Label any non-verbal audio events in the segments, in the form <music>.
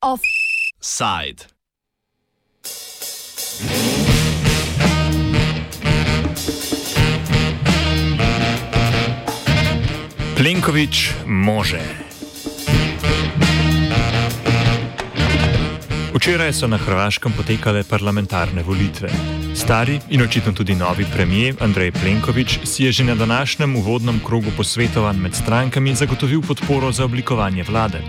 Offside. Plenković može. Včeraj so na Hrvaškem potekale parlamentarne volitve. Stari in očitno tudi novi premijer Andrej Plenković si je že na današnjem uvodnem krogu posvetovanj med strankami zagotovil podporo za oblikovanje vlade.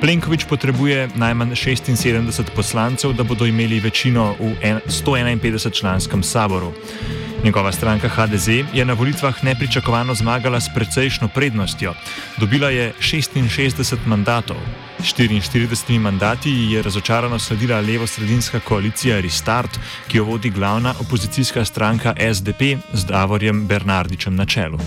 Plenković potrebuje najmanj 76 poslancev, da bodo imeli večino v 151 članskem saboru. Njegova stranka HDZ je na volitvah nepričakovano zmagala s precejšno prednostjo. Dobila je 66 mandatov. 44 mandati je razočarano sledila levo-sredinska koalicija Restart, ki jo vodi glavna opozicijska stranka SDP z Davorjem Bernardičem na čelu.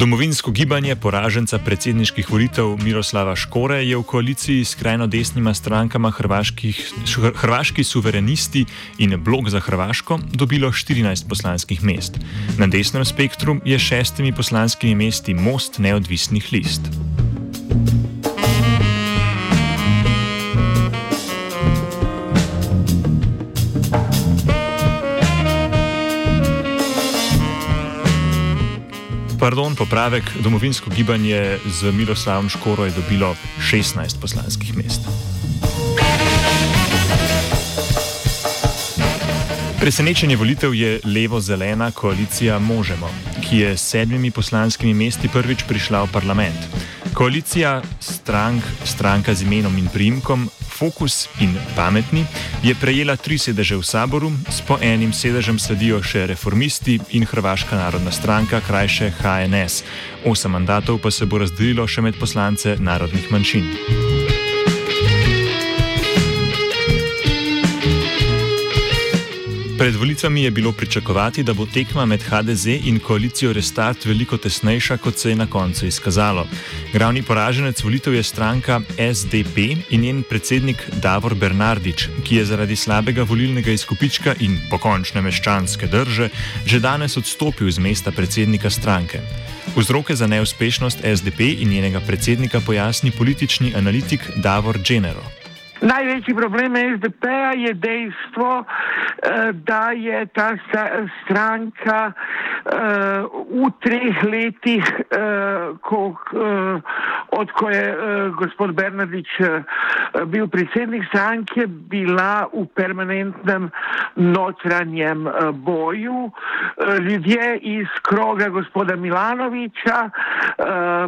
Domovinsko gibanje poraženca predsedniških volitev Miroslava Škore je v koaliciji s skrajno desnima strankama Hrvaški suverenisti in Blok za Hrvaško dobilo 14 poslanskih mest. Na desnem spektru je šestimi poslanskimi mesti most neodvisnih list. Pardon, popravek, domovinsko gibanje z Miroslavom Škoro je dobilo 16 poslanskih mest. Presenečenje volitev je levo-zelena koalicija Možemo, ki je s sedmimi poslanskimi mesti prvič prišla v parlament. Koalicija strank, stranka z imenom in primkom Fokus in Pametni je prejela tri sedeže v saboru, s po enim sedežem sledijo še reformisti in Hrvaška narodna stranka, krajše HNS. Osem mandatov pa se bo razdelilo še med poslance narodnih manjšin. Pred volitvami je bilo pričakovati, da bo tekma med HDZ in koalicijo Restart veliko tesnejša, kot se je na koncu izkazalo. Glavni poraženec volitev je stranka SDP in njen predsednik Davor Bernardič, ki je zaradi slabega volilnega izkupička in pokončne meščanske drže že danes odstopil z mesta predsednika stranke. Vzroke za neuspešnost SDP in njenega predsednika pojasni politični analitik Davor Genero. Največji problem SDP-a je dejstvo, eh, da je ta stranka eh, v treh letih, eh, odko je gospod Bernardič bil predsednik stranke, bila v permanentnem notranjem boju. Ljudje iz kroga gospoda Milanoviča,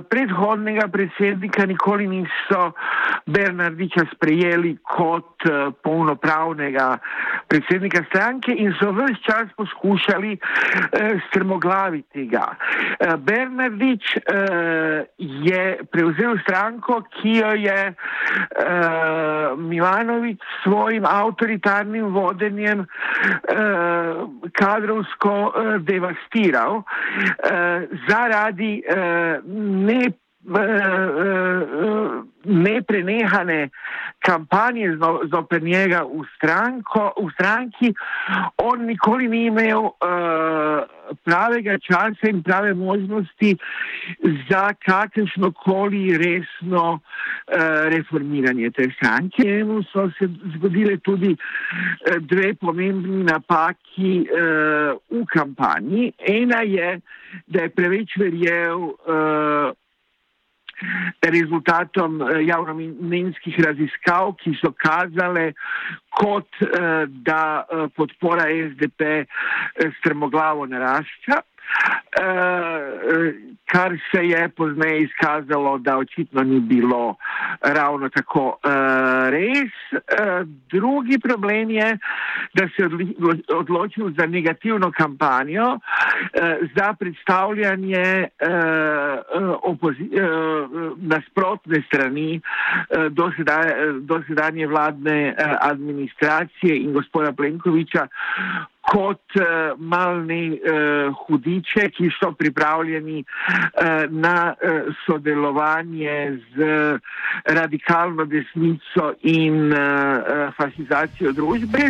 predhodnega predsednika, nikoli niso Bernardiča sprejeli kot uh, polnopravnega predsednika stranke in so vse čas poskušali uh, strmoglaviti ga. Uh, Bernardič uh, je prevzel stranko, ki jo je uh, Milanovič s svojim avtoritarnim vodenjem uh, kadrovsko uh, devastiral uh, zaradi uh, ne neprenehane kampanje zoper njega v, stranko, v stranki, on nikoli ni imel uh, pravega časa in prave možnosti za kakršno koli resno uh, reformiranje te stranke. Njemu so se zgodile tudi uh, dve pomembni napaki uh, v kampanji. Ena je, da je preveč verjel uh, rezultatom eh, javnomenskih raziskav, ki so kazale, kot eh, da eh, podpora SDP strmoglavo narašča. Uh, kar se je pozneje izkazalo, da očitno ni bilo ravno tako uh, res. Uh, drugi problem je, da se je odločil za negativno kampanjo, za predstavljanje nasprotne strani dosedanje vladne administracije in gospoda Plenkoviča kot uh, malni uh, hudiče, ki so pripravljeni uh, na uh, sodelovanje z radikalno desnico in uh, fašizacijo družbe.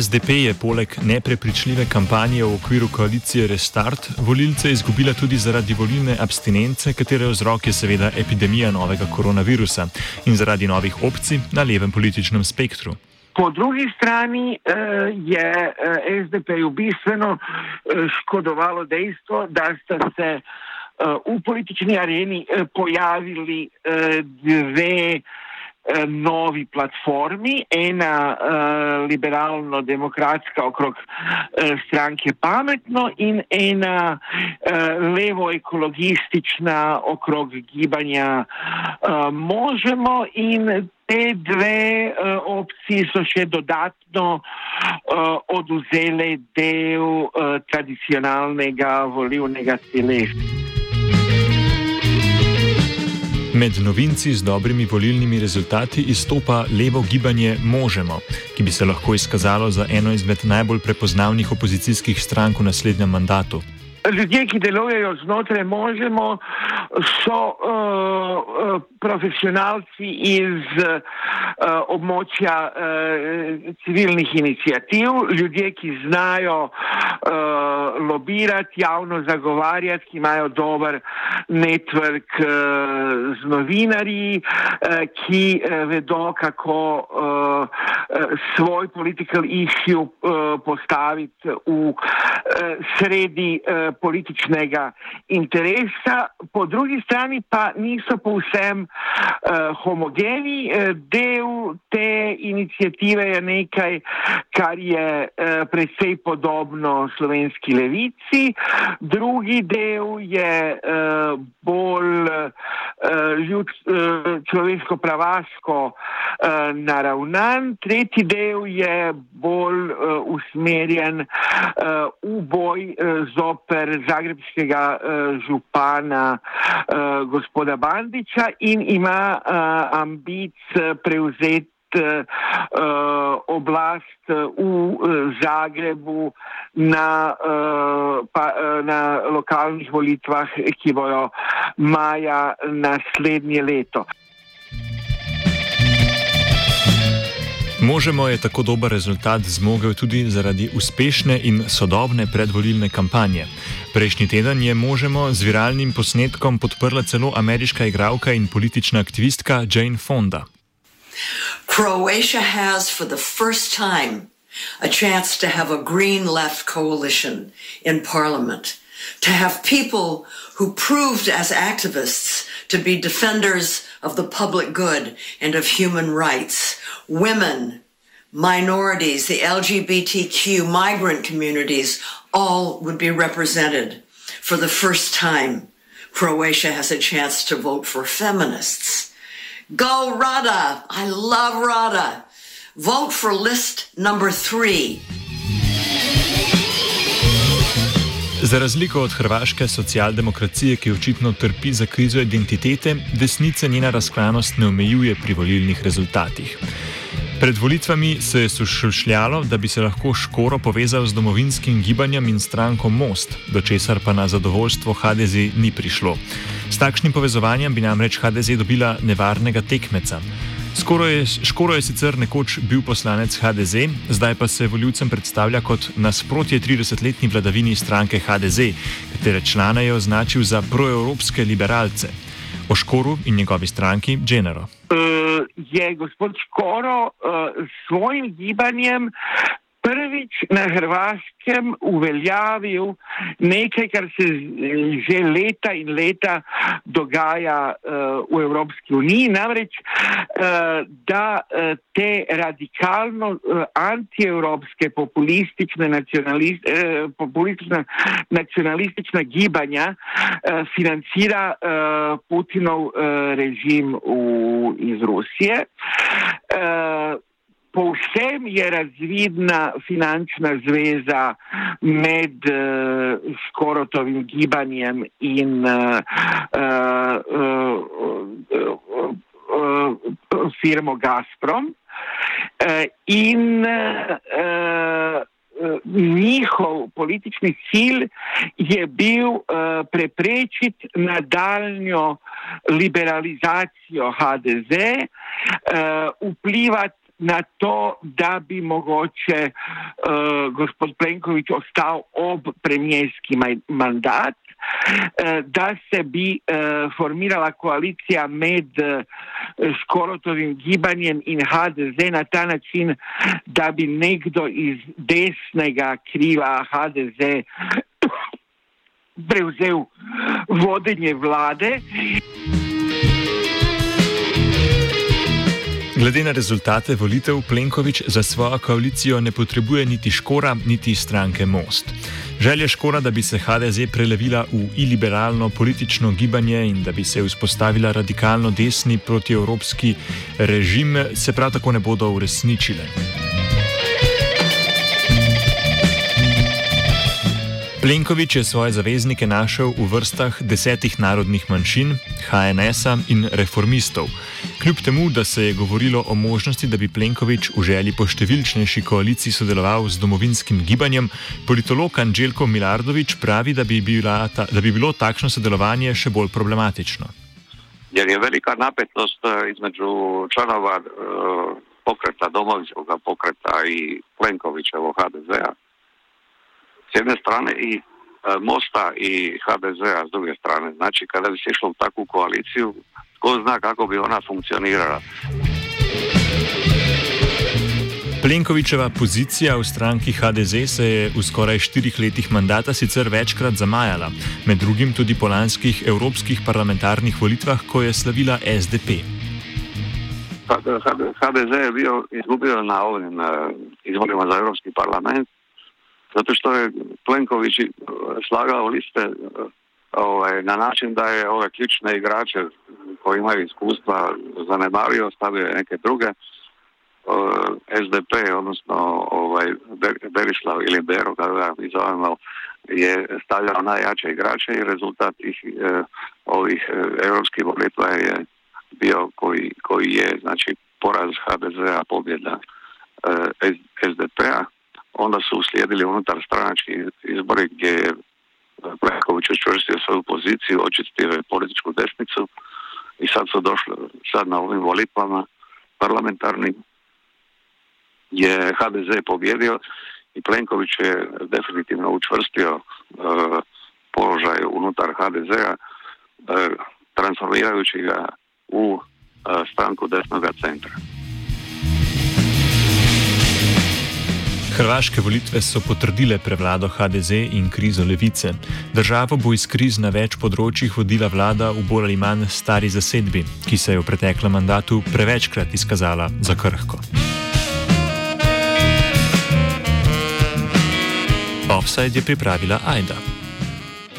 SDP je poleg neprepričljive kampanje v okviru koalicije Restart volilce izgubila tudi zaradi volilne abstinence, katere vzrok je seveda epidemija novega koronavirusa in zaradi novih opcij na levem političnem spektru. Po drugi strani uh, je eh, SDP-ju bistveno uh, škodovalo dejstvo, da sta se v politični areni pojavili dve Eh, novi platformi, ena uh, liberalno-demokratska okrog uh, stranke Pametno in ena uh, levo-ekologistična okrog gibanja uh, Možemo in te dve uh, opcije so še dodatno uh, oduzele del uh, tradicionalnega volivnega telesa. Med novinci z dobrimi volilnimi rezultati izstopa levo gibanje Možemo, ki bi se lahko izkazalo za eno izmed najbolj prepoznavnih opozicijskih strank v naslednjem mandatu. Ljudje, ki delujejo znotraj Možemo, so uh, profesionalci iz uh, območja uh, civilnih inicijativ, ljudje, ki znajo uh, lobirati, javno zagovarjati, ki imajo dober network uh, z novinarji, uh, ki uh, vedo, kako uh, svoj political issue uh, postaviti v uh, sredi uh, političnega interesa, po drugi strani pa niso povsem uh, homogeni. Uh, del te inicijative je nekaj, kar je uh, predvsej podobno slovenski levici, drugi del je uh, bolj uh, ljud, uh, človeško-pravaško uh, naravnan, tretji del je bolj uh, usmerjen uh, v boj uh, zoper zagrebskega uh, župana uh, gospoda Bandiča in ima ambic prevzeti oblast v Zagrebu na, pa, na lokalnih volitvah, ki bojo maja naslednje leto. Možemo je tako dober rezultat zmogel tudi zaradi uspešne in sodobne predvolilne kampanje. Prejšnji teden je Možemo z viralnim posnetkom podprla celo ameriška igralka in politična aktivistka Jane Fonda. Croatia has for the first time a chance to have a green left coalition in parliament, to have people who proved as activists to be defenders of the public good and of human rights, women, minorities, the LGBTQ migrant communities, all would be represented. For the first time, Croatia has a chance to vote for feminists. Go Rada! I love Rada! Vote for list number three. Za razliko od hrvaške socialdemokracije, ki očitno trpi za krizo identitete, desnice njena razklanost ne omejuje pri volilnih rezultatih. Pred volitvami se je sušljalo, da bi se lahko Škoro povezal z domovinskim gibanjem in stranko Most, do česar pa na zadovoljstvo HDZ ni prišlo. S takšnim povezovanjem bi namreč HDZ dobila nevarnega tekmeca. Je, Škoro je sicer nekoč bil poslanec HDZ, zdaj pa se voljivcem predstavlja kot nasprotje 30-letni vladavini stranke HDZ, katere člane je označil za proevropske liberalce. O Škoru in njegovi stranki Genero. Uh, je gospod Škoro uh, s svojim gibanjem prvič na Hrvaškem uveljavil nekaj, kar se že leta in leta dogaja uh, v Evropski uniji, namreč, uh, da uh, te radikalno uh, antievropske populistične, nacionalist, uh, populistične nacionalistična gibanja uh, financira uh, Putinov uh, režim v, iz Rusije. Uh, povsem je razvidna finančna zveza med uh, Škorotovim gibanjem in uh, uh, uh, uh, uh, firmo Gazprom. in njihov politični cilj je bil preprečiti nadaljnjo liberalizacijo HDZ, vplivati na to, da bi mogoče uh, gospod Plenković ostal ob premijerski mandat, uh, da se bi uh, formirala koalicija med uh, Skorotovim gibanjem in HDZ na ta način, da bi nekdo iz desnega krila HDZ <coughs> prevzel vodenje vlade. Glede na rezultate volitev, Plenković za svojo koalicijo ne potrebuje niti Škora, niti stranke Most. Želja Škora, da bi se HDZ prelevila v iliberalno politično gibanje in da bi se vzpostavila radikalno desni protievropski režim, se prav tako ne bodo uresničile. Plenković je svoje zaveznike našel v vrstah desetih narodnih manjšin, HNS-a in reformistov. Kljub temu, da se je govorilo o možnosti, da bi Plenković v želji po številčnejši koaliciji sodeloval z domovinskim gibanjem, politolog Anželjko Milardovič pravi, da bi, ta, da bi bilo takšno sodelovanje še bolj problematično. Jer je velika napetost eh, između članova uh, pokreta, domovinskog pokreta i Plenkovićevog HDZ-a s jedne strane i e, Mosta i HDZ-a s druge strane. Znači kada bi se išlo u takvu koaliciju, tko zna kako bi ona funkcionirala. Plenkovičeva pozicija v stranki HDZ se je v skoraj štirih letih mandata sicer večkrat zamajala, med drugim tudi po lanskih evropskih parlamentarnih volitvah, ko je slavila SDP. HDZ je bio, izgubio na ovim e, izborima za Evropski parlament zato što je Plenković e, slagao liste ovaj, na način da je ove ključne igrače koji imaju iskustva zanemario, stavio neke druge. SDP, odnosno ovaj, Berislav ili Bero, kada ga zovemo, je stavljao najjače igrače i rezultat tih ovih europskih volitva je bio koji, koji je, znači, poraz HDZ-a, pobjeda SDP-a onda su uslijedili unutar stranački izbori gdje je Plenković učvrstio svoju poziciju, očistio političku desnicu i sad su došli, sad na ovim volitvama parlamentarnim je HDZ pobjedio i Plenković je definitivno učvrstio uh, položaj unutar HDZ-a uh, transformirajući ga u uh, stranku desnog centra. Hrvaške volitve so potrdile prevlado HDZ in krizo levice. Državo bo iz kriz na več področjih vodila vlada v bolj ali manj stari zasedbi, ki se je v preteklem mandatu prevečkrat izkazala za krhko. Offside je pripravila Aida.